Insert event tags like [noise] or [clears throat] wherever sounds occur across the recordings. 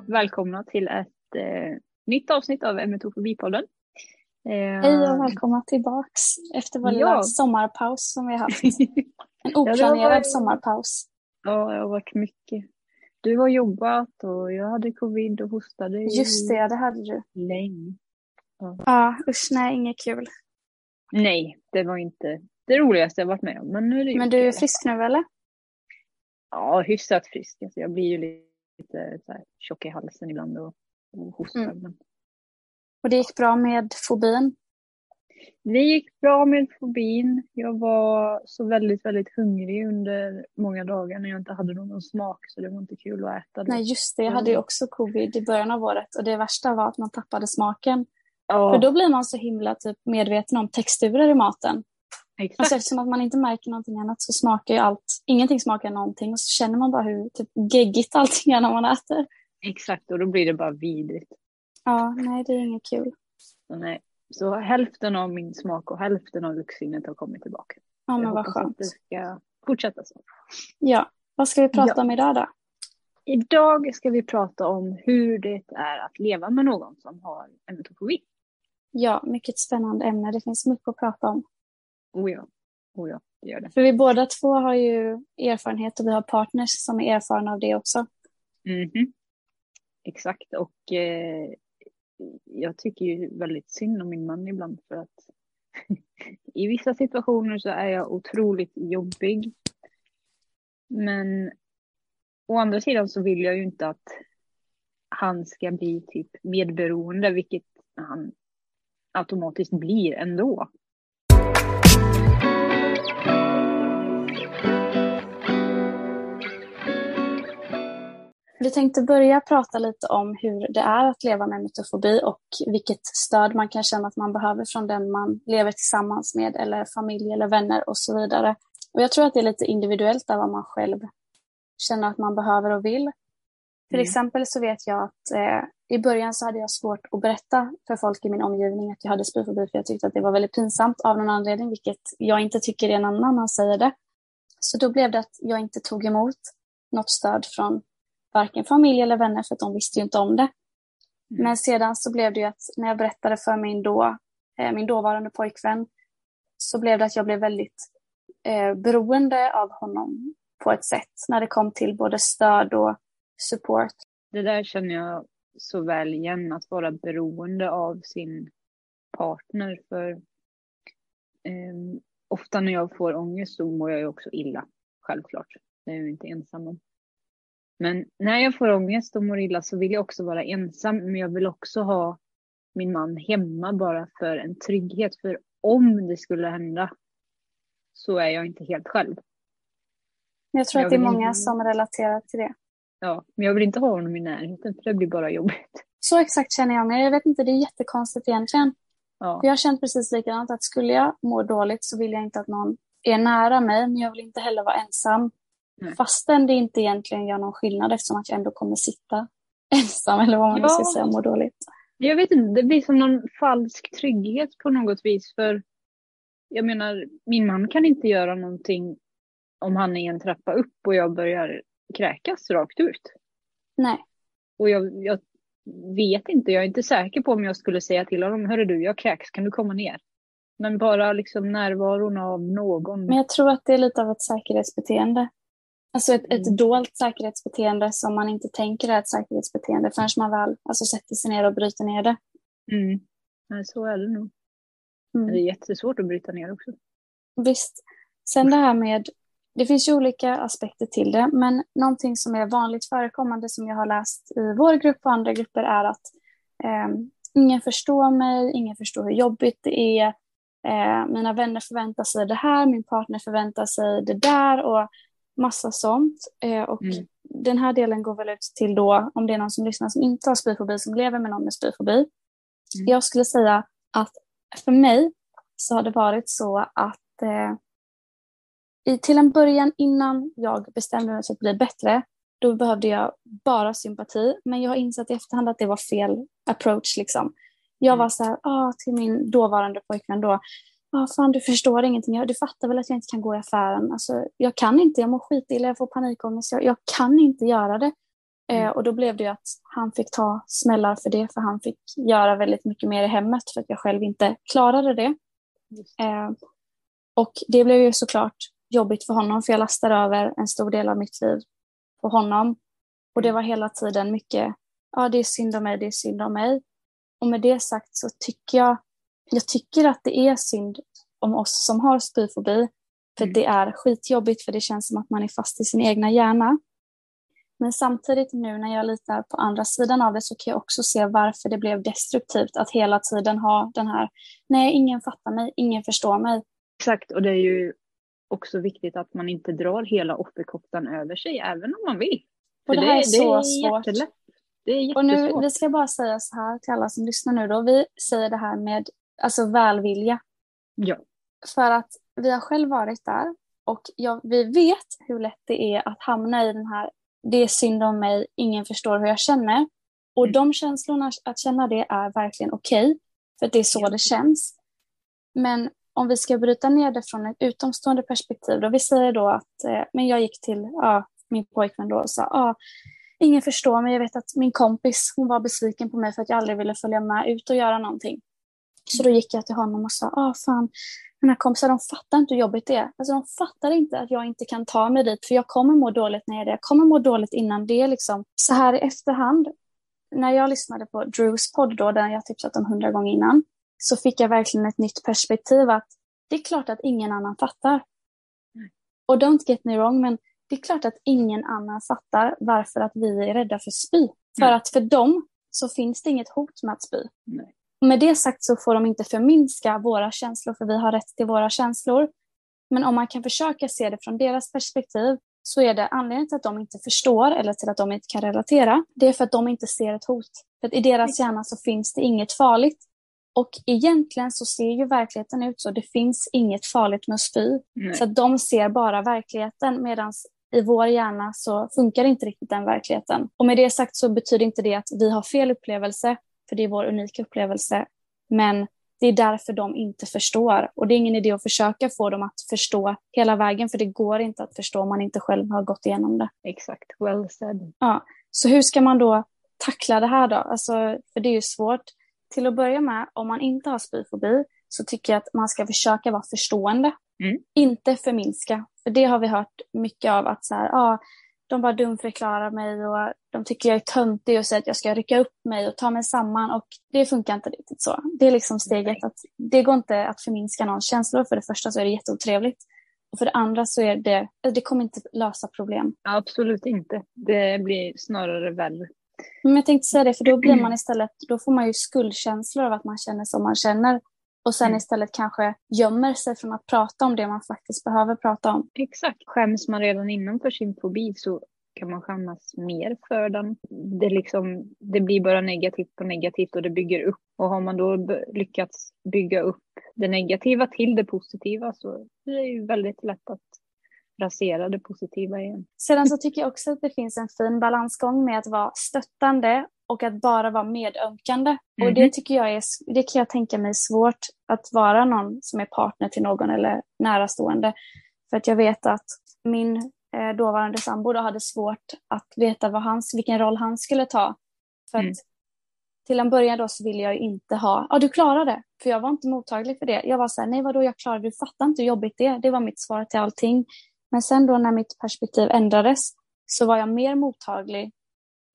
och välkomna till ett eh, nytt avsnitt av Emetofobipodden. Eh, Hej och välkomna tillbaks efter vår ja. lilla sommarpaus som vi har haft. [laughs] En oplanerad ja, sommarpaus. Ja, det har varit mycket. Du har jobbat och jag hade covid och hostade. Just det, det hade du. Länge. Ja. ja, usch nej, inget kul. Nej, det var inte det roligaste jag varit med om. Men, nu är det men du är frisk nu eller? Ja, hyfsat frisk. Alltså, jag blir ju lite så här, tjock i halsen ibland och, och hostar. Mm. Och det gick bra med fobin? Det gick bra med fobin. Jag var så väldigt, väldigt hungrig under många dagar när jag inte hade någon smak så det var inte kul att äta. Det. Nej, just det. Jag hade ju också covid i början av året och det värsta var att man tappade smaken. Ja. För då blir man så himla typ, medveten om texturer i maten. Exakt. Alltså, eftersom att man inte märker någonting annat så smakar ju allt, ingenting smakar någonting och så känner man bara hur typ, geggigt allting är när man äter. Exakt, och då blir det bara vidrigt. Ja, nej det är inget kul. Så, nej. så hälften av min smak och hälften av luktsinnet har kommit tillbaka. Ja, men vad skönt. Att det ska fortsätta så. Ja, vad ska vi prata ja. om idag då? Idag ska vi prata om hur det är att leva med någon som har emetofobi. Ja, mycket spännande ämne. Det finns mycket att prata om. Oh ja, oh ja det gör det. För vi båda två har ju erfarenhet och vi har partners som är erfarna av det också. Mm -hmm. Exakt, och eh, jag tycker ju väldigt synd om min man ibland för att [laughs] i vissa situationer så är jag otroligt jobbig. Men å andra sidan så vill jag ju inte att han ska bli typ medberoende, vilket han automatiskt blir ändå. Vi tänkte börja prata lite om hur det är att leva med metofobi och vilket stöd man kan känna att man behöver från den man lever tillsammans med eller familj eller vänner och så vidare. Och jag tror att det är lite individuellt där vad man själv känner att man behöver och vill. Till mm. exempel så vet jag att eh, i början så hade jag svårt att berätta för folk i min omgivning att jag hade spyfobi för jag tyckte att det var väldigt pinsamt av någon anledning, vilket jag inte tycker är en annan man säger det. Så då blev det att jag inte tog emot något stöd från varken familj eller vänner för att de visste ju inte om det. Mm. Men sedan så blev det ju att när jag berättade för min, då, eh, min dåvarande pojkvän så blev det att jag blev väldigt eh, beroende av honom på ett sätt när det kom till både stöd och support. Det där känner jag så väl igen, att vara beroende av sin partner. För eh, ofta när jag får ångest så mår jag ju också illa, självklart. Det är jag inte ensam om. Men när jag får ångest och mår illa så vill jag också vara ensam, men jag vill också ha min man hemma bara för en trygghet. För om det skulle hända så är jag inte helt själv. Jag tror jag att det är många inte... som relaterar till det. Ja, men jag vill inte ha honom i närheten för det blir bara jobbigt. Så exakt känner jag mig. Jag vet inte, det är jättekonstigt egentligen. Ja. Jag har känt precis likadant att skulle jag må dåligt så vill jag inte att någon är nära mig, men jag vill inte heller vara ensam. Nej. Fastän det inte egentligen gör någon skillnad eftersom att jag ändå kommer sitta [laughs] ensam eller vad man ja. ska säga, må dåligt. Jag vet inte, det blir som någon falsk trygghet på något vis. För jag menar, min man kan inte göra någonting om han är en trappa upp och jag börjar kräkas rakt ut. Nej. Och jag, jag vet inte, jag är inte säker på om jag skulle säga till honom, hörru du, jag kräks, kan du komma ner? Men bara liksom närvaron av någon. Men jag tror att det är lite av ett säkerhetsbeteende. Alltså ett, ett mm. dolt säkerhetsbeteende som man inte tänker är ett säkerhetsbeteende förrän man väl alltså, sätter sig ner och bryter ner det. Mm. Nej, så är det nog. Mm. Det är jättesvårt att bryta ner också. Visst. Sen det här med, det finns ju olika aspekter till det, men någonting som är vanligt förekommande som jag har läst i vår grupp och andra grupper är att eh, ingen förstår mig, ingen förstår hur jobbigt det är, eh, mina vänner förväntar sig det här, min partner förväntar sig det där och massa sånt. Eh, och mm. den här delen går väl ut till då, om det är någon som lyssnar som inte har spyfobi, som lever med någon med spyfobi. Mm. Jag skulle säga att för mig så har det varit så att eh, i, till en början innan jag bestämde mig för att bli bättre, då behövde jag bara sympati. Men jag har insett i efterhand att det var fel approach. Liksom. Jag mm. var så här, ah, till min dåvarande pojkvän då, ah, fan du förstår ingenting, du fattar väl att jag inte kan gå i affären. Alltså, jag kan inte, jag mår skitilla, jag får panikångest, jag, jag kan inte göra det. Eh, och då blev det ju att han fick ta smällar för det, för han fick göra väldigt mycket mer i hemmet för att jag själv inte klarade det. Eh, och det blev ju såklart jobbigt för honom, för jag lastade över en stor del av mitt liv på honom. Och det mm. var hela tiden mycket, ja det är synd om mig, det är synd om mig. Och med det sagt så tycker jag, jag tycker att det är synd om oss som har spyfobi. För mm. det är skitjobbigt för det känns som att man är fast i sin egna hjärna. Men samtidigt nu när jag litar på andra sidan av det så kan jag också se varför det blev destruktivt att hela tiden ha den här, nej ingen fattar mig, ingen förstår mig. Exakt, och det är ju också viktigt att man inte drar hela offerkoftan över sig, även om man vill. Och det, det här är så det är svårt. Jättelätt. Det är och nu, vi ska bara säga så här till alla som lyssnar nu då, vi säger det här med alltså välvilja. Ja. För att vi har själv varit där och jag, vi vet hur lätt det är att hamna i den här det är synd om mig, ingen förstår hur jag känner. Och mm. de känslorna, att känna det är verkligen okej, okay, för det är så det känns. Men om vi ska bryta ner det från ett utomstående perspektiv, då vi säger då att eh, men jag gick till ja, min pojkvän då och sa ah, ingen förstår mig, jag vet att min kompis hon var besviken på mig för att jag aldrig ville följa med ut och göra någonting. Så då gick jag till honom och sa, ah, fan, mina kompisar de fattar inte hur jobbigt det är. Alltså, de fattar inte att jag inte kan ta mig dit för jag kommer må dåligt när jag är där. Jag kommer må dåligt innan det. Liksom. Så här i efterhand, när jag lyssnade på Drews podd då, den jag tipsat om hundra gånger innan, så fick jag verkligen ett nytt perspektiv att det är klart att ingen annan fattar. Och don't get me wrong, men det är klart att ingen annan fattar varför att vi är rädda för spy. För mm. att för dem så finns det inget hot med att spy. Nej. Med det sagt så får de inte förminska våra känslor, för vi har rätt till våra känslor. Men om man kan försöka se det från deras perspektiv så är det anledningen till att de inte förstår eller till att de inte kan relatera, det är för att de inte ser ett hot. För i deras hjärna så finns det inget farligt. Och egentligen så ser ju verkligheten ut så. Det finns inget farligt med att spy. Nej. Så att de ser bara verkligheten medan i vår hjärna så funkar inte riktigt den verkligheten. Och med det sagt så betyder inte det att vi har fel upplevelse för det är vår unika upplevelse. Men det är därför de inte förstår. Och det är ingen idé att försöka få dem att förstå hela vägen, för det går inte att förstå om man inte själv har gått igenom det. Exakt, well said. Ja, så hur ska man då tackla det här då? Alltså, för det är ju svårt. Till att börja med, om man inte har spyfobi, så tycker jag att man ska försöka vara förstående. Mm. Inte förminska. För det har vi hört mycket av att så här, ah, de bara dumförklarar mig och de tycker jag är töntig och säger att jag ska rycka upp mig och ta mig samman och det funkar inte riktigt så. Det är liksom steget att det går inte att förminska någons känslor. För det första så är det jätteotrevligt och för det andra så är det, det kommer inte lösa problem. Absolut inte. Det blir snarare värre. Men jag tänkte säga det, för då blir [clears throat] man istället, då får man ju skuldkänslor av att man känner som man känner och sen mm. istället kanske gömmer sig från att prata om det man faktiskt behöver prata om. Exakt. Skäms man redan innan för sin fobi så kan man skämmas mer för den. Det, liksom, det blir bara negativt på negativt och det bygger upp. Och har man då lyckats bygga upp det negativa till det positiva så är det ju väldigt lätt att rasera det positiva igen. Sedan så tycker jag också att det finns en fin balansgång med att vara stöttande och att bara vara medömkande. Mm. Och det mhm. tycker jag är, det kan jag tänka mig svårt att vara någon som är partner till någon eller närastående. För att jag vet att min eh, dåvarande sambo då hade svårt att veta vad hans, vilken roll han skulle ta. För mm. att till en början då så ville jag inte ha, ja du klarade För jag var inte mottaglig för det. Jag var så här, nej vadå jag klarade du fattar inte hur jobbigt det är. Det var mitt svar till allting. Men sen då när mitt perspektiv ändrades så var jag mer mottaglig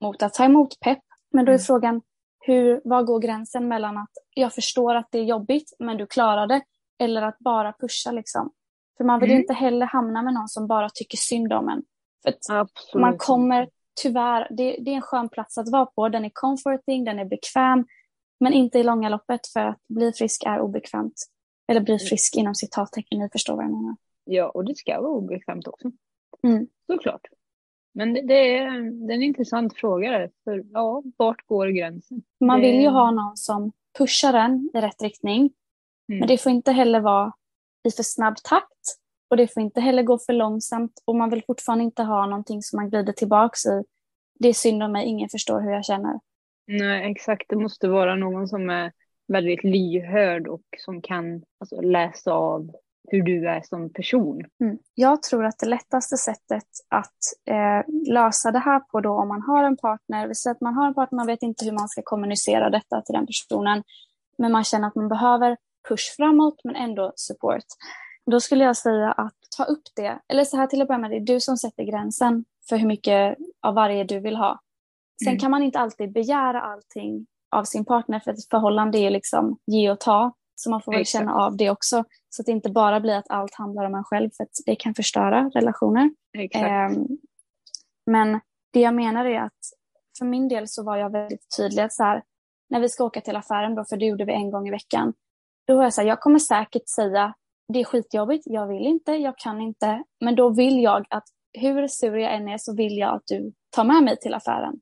mot att ta emot pepp men då är mm. frågan, hur, var går gränsen mellan att jag förstår att det är jobbigt, men du klarar det, eller att bara pusha liksom. För man vill mm. inte heller hamna med någon som bara tycker synd om en. För man kommer tyvärr, det, det, är en skön plats att vara på, den är comforting, den är bekväm, men inte i långa loppet för att bli frisk är obekvämt. Eller bli mm. frisk inom citattecken, ni förstår vad jag menar. Ja, och det ska vara obekvämt också. Mm. Såklart. Men det, det, är, det är en intressant fråga. För ja, vart går gränsen? Man vill ju ha någon som pushar en i rätt riktning. Mm. Men det får inte heller vara i för snabb takt. Och det får inte heller gå för långsamt. Och man vill fortfarande inte ha någonting som man glider tillbaks i. Det är synd om mig, ingen förstår hur jag känner. Nej, exakt. Det måste vara någon som är väldigt lyhörd och som kan alltså, läsa av hur du är som person. Mm. Jag tror att det lättaste sättet att eh, lösa det här på då om man har en partner, vi säger att man har en partner, man vet inte hur man ska kommunicera detta till den personen, men man känner att man behöver push framåt men ändå support. Då skulle jag säga att ta upp det, eller så här till att börja med, det är du som sätter gränsen för hur mycket av varje du vill ha. Sen mm. kan man inte alltid begära allting av sin partner för ett förhållande är liksom ge och ta. Så man får väl känna av det också. Så att det inte bara blir att allt handlar om en själv för att det kan förstöra relationer. Um, men det jag menar är att för min del så var jag väldigt tydlig att så här, när vi ska åka till affären då, för det gjorde vi en gång i veckan. Då var jag så här, jag kommer säkert säga det är skitjobbigt, jag vill inte, jag kan inte. Men då vill jag att hur sur jag än är så vill jag att du tar med mig till affären.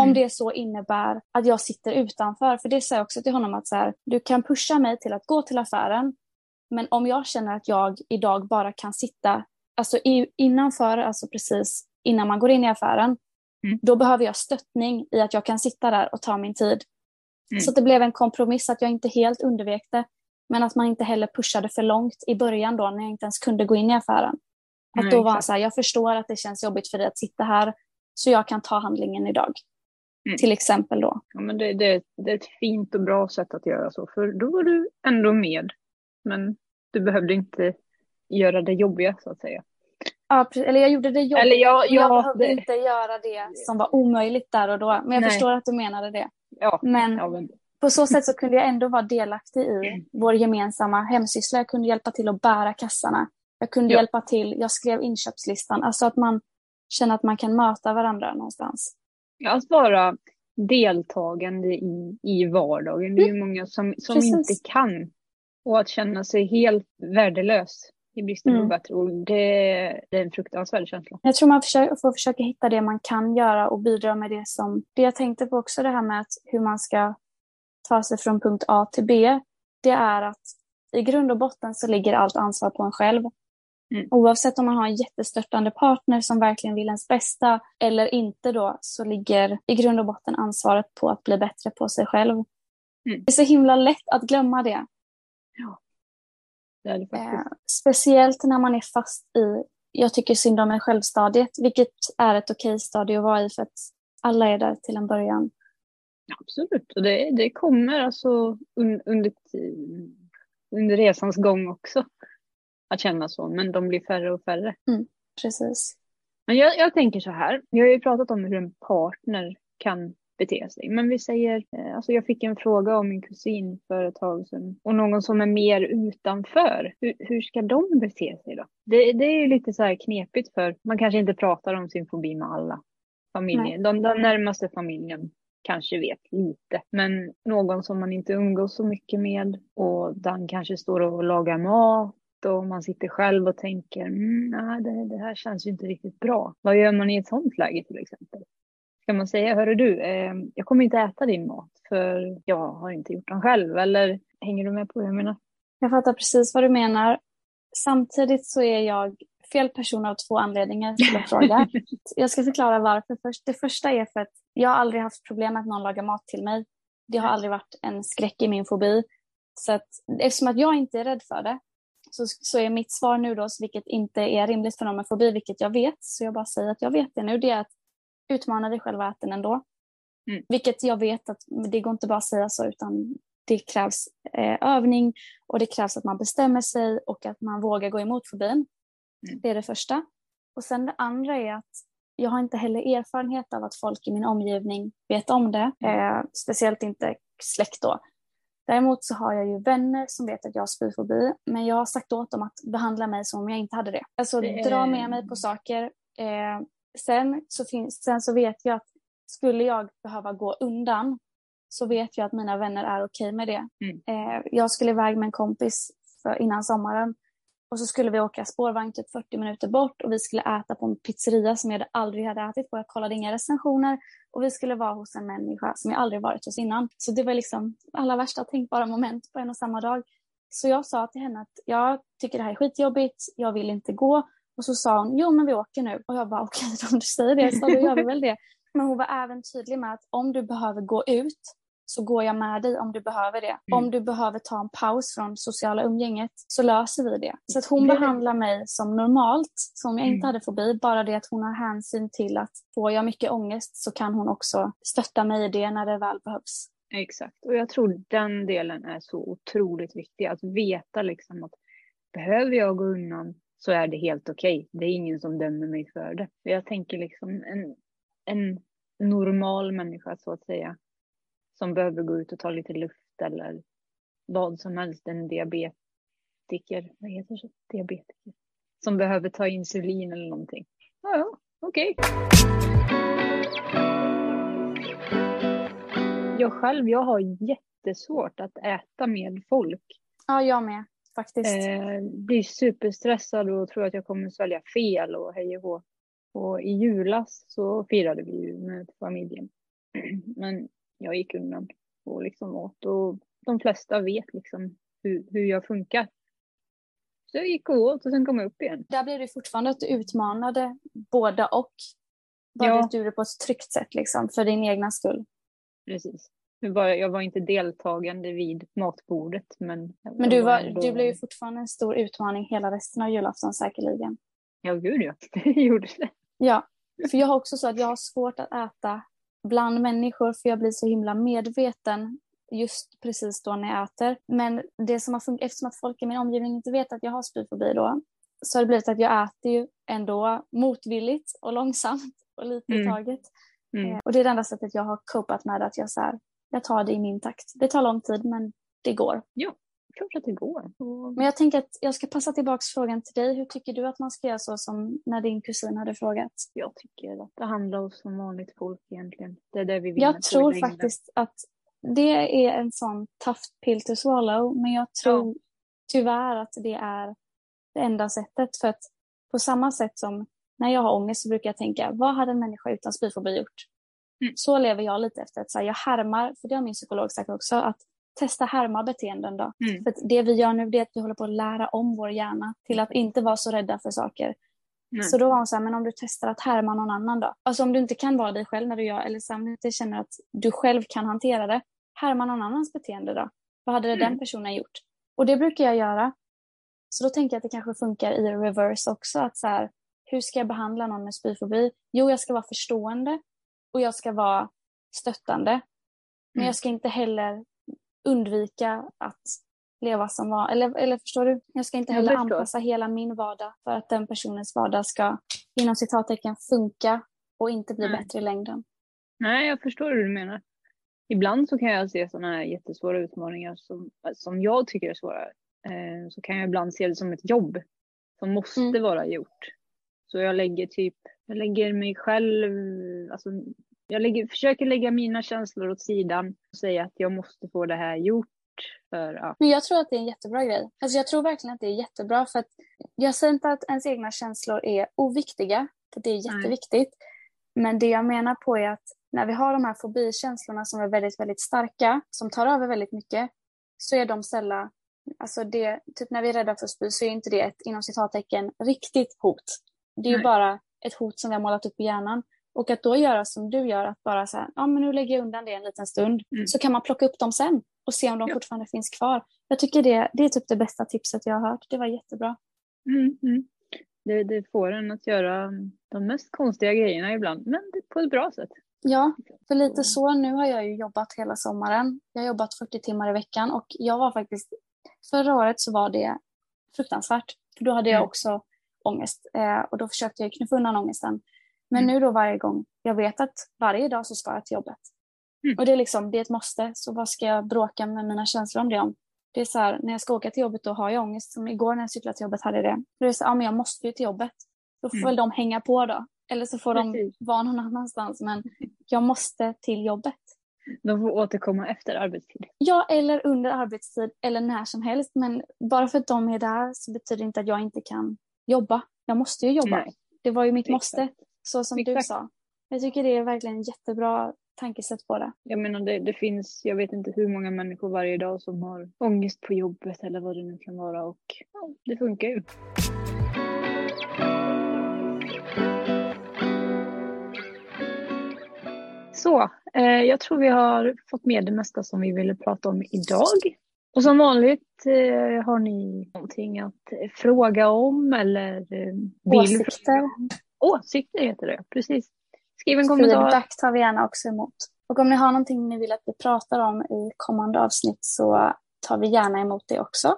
Mm. Om det så innebär att jag sitter utanför. För det sa jag också till honom att så här, du kan pusha mig till att gå till affären. Men om jag känner att jag idag bara kan sitta alltså innanför, alltså precis innan man går in i affären, mm. då behöver jag stöttning i att jag kan sitta där och ta min tid. Mm. Så det blev en kompromiss att jag inte helt undvek det, men att man inte heller pushade för långt i början då när jag inte ens kunde gå in i affären. Att Nej, då var han så här, jag förstår att det känns jobbigt för dig att sitta här, så jag kan ta handlingen idag. Mm. Till exempel då. Ja, men det, det, det, är ett fint och bra sätt att göra så, för då var du ändå med. Men du behövde inte göra det jobbiga så att säga. Ja, eller jag gjorde det jobbigt. Eller jag, jag, jag behövde det... inte göra det som var omöjligt där och då. Men jag Nej. förstår att du menade det. Ja, men, ja, men på så sätt så kunde jag ändå vara delaktig i vår gemensamma hemsyssla. Jag kunde hjälpa till att bära kassarna. Jag kunde ja. hjälpa till, jag skrev inköpslistan. Alltså att man känner att man kan möta varandra någonstans. Ja, att vara deltagande i, i vardagen. Det är ju mm. många som, som inte kan. Och att känna sig helt värdelös i bristen mm. på bättre ord, det, det, är en fruktansvärd känsla. Jag tror man försöker, får försöka hitta det man kan göra och bidra med det som... Det jag tänkte på också, det här med att hur man ska ta sig från punkt A till B, det är att i grund och botten så ligger allt ansvar på en själv. Mm. Oavsett om man har en jättestörtande partner som verkligen vill ens bästa eller inte då, så ligger i grund och botten ansvaret på att bli bättre på sig själv. Mm. Det är så himla lätt att glömma det. Ja. Eh, speciellt när man är fast i, jag tycker synd om mig själv-stadiet, vilket är ett okej stadie att vara i för att alla är där till en början. Absolut, och det, det kommer alltså un, under, under resans gång också att känna så, men de blir färre och färre. Mm, precis. Men jag, jag tänker så här, vi har ju pratat om hur en partner kan bete sig. Men vi säger, eh, alltså jag fick en fråga av min kusin för ett tag sedan och någon som är mer utanför. Hur, hur ska de bete sig då? Det, det är ju lite så här knepigt för man kanske inte pratar om sin fobi med alla familjer. De, den närmaste familjen kanske vet lite, men någon som man inte umgås så mycket med och den kanske står och lagar mat och man sitter själv och tänker mm, nej, det, det, här känns ju inte riktigt bra. Vad gör man i ett sånt läge till exempel? Ska man säga, hörru du, eh, jag kommer inte äta din mat för jag har inte gjort den själv eller hänger du med på hur jag menar? Jag fattar precis vad du menar. Samtidigt så är jag fel person av två anledningar till att fråga. [laughs] jag ska förklara varför först. Det första är för att jag har aldrig haft problem att någon lagar mat till mig. Det har aldrig varit en skräck i min fobi. Så att, eftersom att jag inte är rädd för det så, så är mitt svar nu då, vilket inte är rimligt för någon med fobi, vilket jag vet, så jag bara säger att jag vet det nu, det är att utmana dig själv att äta den ändå. Mm. Vilket jag vet att det går inte bara att säga så, utan det krävs eh, övning och det krävs att man bestämmer sig och att man vågar gå emot fobin. Mm. Det är det första. Och sen det andra är att jag har inte heller erfarenhet av att folk i min omgivning vet om det. Eh, speciellt inte släkt då. Däremot så har jag ju vänner som vet att jag har spyfobi, men jag har sagt åt dem att behandla mig som om jag inte hade det. Alltså det... dra med mig på saker. Eh, sen, så finns, sen så vet jag att skulle jag behöva gå undan så vet jag att mina vänner är okej okay med det. Mm. Eh, jag skulle iväg med en kompis för, innan sommaren och så skulle vi åka spårvagn typ 40 minuter bort och vi skulle äta på en pizzeria som jag aldrig hade ätit på. Jag kollade inga recensioner och vi skulle vara hos en människa som jag aldrig varit hos innan. Så det var liksom alla värsta tänkbara moment på en och samma dag. Så jag sa till henne att jag tycker det här är skitjobbigt, jag vill inte gå. Och så sa hon, jo men vi åker nu. Och jag bara okej, okay, om du säger det så då gör vi väl det. [laughs] Men hon var även tydlig med att om du behöver gå ut så går jag med dig om du behöver det. Mm. Om du behöver ta en paus från sociala umgänget så löser vi det. Så att hon Det- behandlar mig som normalt, som jag inte Mm. hade fobi, bara det att hon har hänsyn till att får jag mycket ångest så kan hon också stötta mig i det när det väl behövs. Exakt. Och jag tror den delen är så otroligt viktig. Att veta liksom att behöver jag gå undan så är det helt okej. Det är ingen som dömer mig för det. Jag tänker liksom en, en normal människa så att säga. Som behöver gå ut och ta lite luft eller vad som helst. En diabetiker. Vad heter det? Diabetiker. Som behöver ta insulin eller någonting. Ja, ja, okej. Jag själv, jag har jättesvårt att äta med folk. Ja, jag med faktiskt. Eh, blir superstressad och tror att jag kommer svälja fel och hej och hå. Och i julas så firade vi ju med familjen. [clears throat] Men jag gick undan och liksom åt och de flesta vet liksom hur, hur jag funkar. Så jag gick och åt och sen kom jag upp igen. Där blev det fortfarande att du utmanade båda och. Bara Ja. du gjorde det på ett tryggt sätt liksom, för din egna skull. Precis. Jag var, jag var inte deltagande vid matbordet men... Men du, var, ändå- du blev ju fortfarande en stor utmaning hela resten av julafton säkerligen. Ja, gud ja. [laughs] Det gjorde det. Ja, för jag har också så att jag har svårt att äta bland människor för jag blir så himla medveten just precis då när jag äter. Men det som har funkat, eftersom att folk i min omgivning inte vet att jag har spyfobi då, så har det blivit att jag äter ju ändå motvilligt och långsamt och lite i Mm. taget. Mm. Eh, Och det är det enda sättet jag har copat med att jag så här, jag tar det i min takt. Det tar lång tid men det går. Klart att det går. Och- Men jag tänker att jag ska passa tillbaks frågan till dig. Hur tycker du att man ska göra så som när din kusin hade frågat? Jag tycker att behandla oss som vanligt folk egentligen. Det är det vi vinner Jag tror faktiskt att det är en sån tough pill to swallow, men jag tror tyvärr att det är det enda sättet. För att på samma sätt som när jag har ångest så brukar jag tänka, vad hade en människa utan spyfobi gjort? Mm. Så lever jag lite efter att så här, jag härmar, för det har min psykolog sagt också, att testa härma beteenden då. Mm. För det vi gör nu det är att vi håller på att lära om vår hjärna till att inte vara så rädda för saker. Nej. Så då var hon så här, men om du testar att härma någon annan då? Alltså om du inte kan vara dig själv när du gör, eller så här, om du inte känner att du själv kan hantera det, härma någon annans beteende då? Vad hade Mm. den personen gjort? Och det brukar jag göra. Så då tänker jag att det kanske funkar i reverse också, att så här, hur ska jag behandla någon med spyfobi? Jo, jag ska vara förstående och jag ska vara stöttande. Men Mm. jag ska inte heller undvika att leva som var, eller, eller förstår du? Jag ska inte heller anpassa hela min vardag för att den personens vardag ska inom citattecken funka och inte bli Mm. bättre i längden. Nej, jag förstår hur du menar. Ibland så kan jag se sådana här jättesvåra utmaningar som, som jag tycker är svåra. Eh, så kan jag ibland se det som ett jobb som måste Mm. vara gjort. Så jag lägger typ, jag lägger mig själv, alltså jag lägger, försöker lägga mina känslor åt sidan och säga att jag måste få det här gjort. För, ja. Men jag tror att det är en jättebra grej. Alltså jag tror verkligen att det är jättebra för att jag säger inte att ens egna känslor är oviktiga, för det är Nej. jätteviktigt. Men det jag menar på är att när vi har de här fobikänslorna som är väldigt, väldigt starka, som tar över väldigt mycket, så är de sällan, alltså det, typ när vi är rädda för att spy så är inte det ett inom citattecken riktigt hot. Det är ju Nej. bara ett hot som vi har målat upp i hjärnan. Och att då göra som du gör, att bara så här, ja men nu lägger jag undan det en liten stund, Mm. så kan man plocka upp dem sen och se om de Ja. fortfarande finns kvar. Jag tycker det, det är typ det bästa tipset jag har hört. Det var jättebra. Mm, mm. Det, det får en att göra de mest konstiga grejerna ibland, men på ett bra sätt. Ja, för lite så. Nu har jag ju jobbat hela sommaren. Jag har jobbat 40 timmar i veckan och jag var faktiskt... Förra året så var det fruktansvärt. För då hade jag Mm. också ångest eh, och då försökte jag knuffa undan ångesten. Men Mm. nu då varje gång, jag vet att varje dag så ska jag till jobbet. Mm. Och det är liksom, det är ett måste. Så vad ska jag bråka med mina känslor om det om? Det är så här, när jag ska åka till jobbet då har jag ångest. Som igår när jag cyklade till jobbet hade jag det. Då är det så ja men jag måste ju till jobbet. Då får Mm. väl de hänga på då. Eller så får de Precis. vara någon annanstans. Men jag måste till jobbet. De får återkomma efter arbetstid. Ja, eller under arbetstid eller när som helst. Men bara för att de är där så betyder det inte att jag inte kan jobba. Jag måste ju jobba. Nej. Det var ju mitt Exakt. måste, så som du Exakt. sa. Jag tycker det är verkligen en jättebra tankesätt på det. Jag menar det, det finns, jag vet inte hur många människor varje dag som har ångest på jobbet eller vad det nu kan vara och ja, det funkar ju. Så, eh, jag tror vi har fått med det mesta som vi ville prata om idag. Och som vanligt eh, har ni någonting att fråga om eller eh, vill Åsikter. Åsikter heter det, precis. Skriv en kommentar. Feedback tar vi gärna också emot. Och om ni har någonting ni vill att vi pratar om i kommande avsnitt så tar vi gärna emot det också.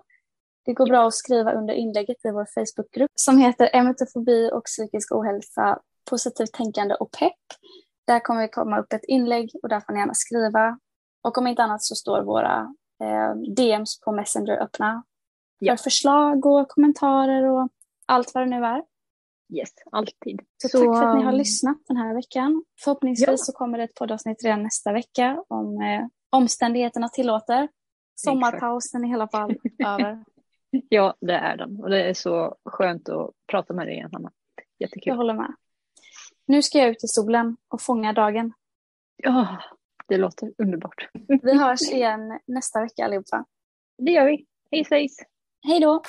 Det går bra att skriva under inlägget i vår Facebookgrupp som heter Emetofobi och psykisk ohälsa, positivt tänkande och pepp. Där kommer det komma upp ett inlägg och där får ni gärna skriva. Och om inte annat så står våra eh, DMs på Messenger öppna Ja. för förslag och kommentarer och allt vad det nu är. Yes, alltid. Så, tack för att ni har lyssnat den här veckan. Förhoppningsvis Ja. så kommer det ett poddavsnitt redan nästa vecka om eh, omständigheterna tillåter. Sommarpausen är i alla fall [laughs] över. [laughs] Ja, det är den. Och det är så skönt att prata med dig igen, Hanna. Jag Jättekul. håller med. Nu ska jag ut i solen och fånga dagen. Ja, det låter underbart. Vi hörs igen nästa vecka allihopa. Det gör vi. Hej svejs! Hej då!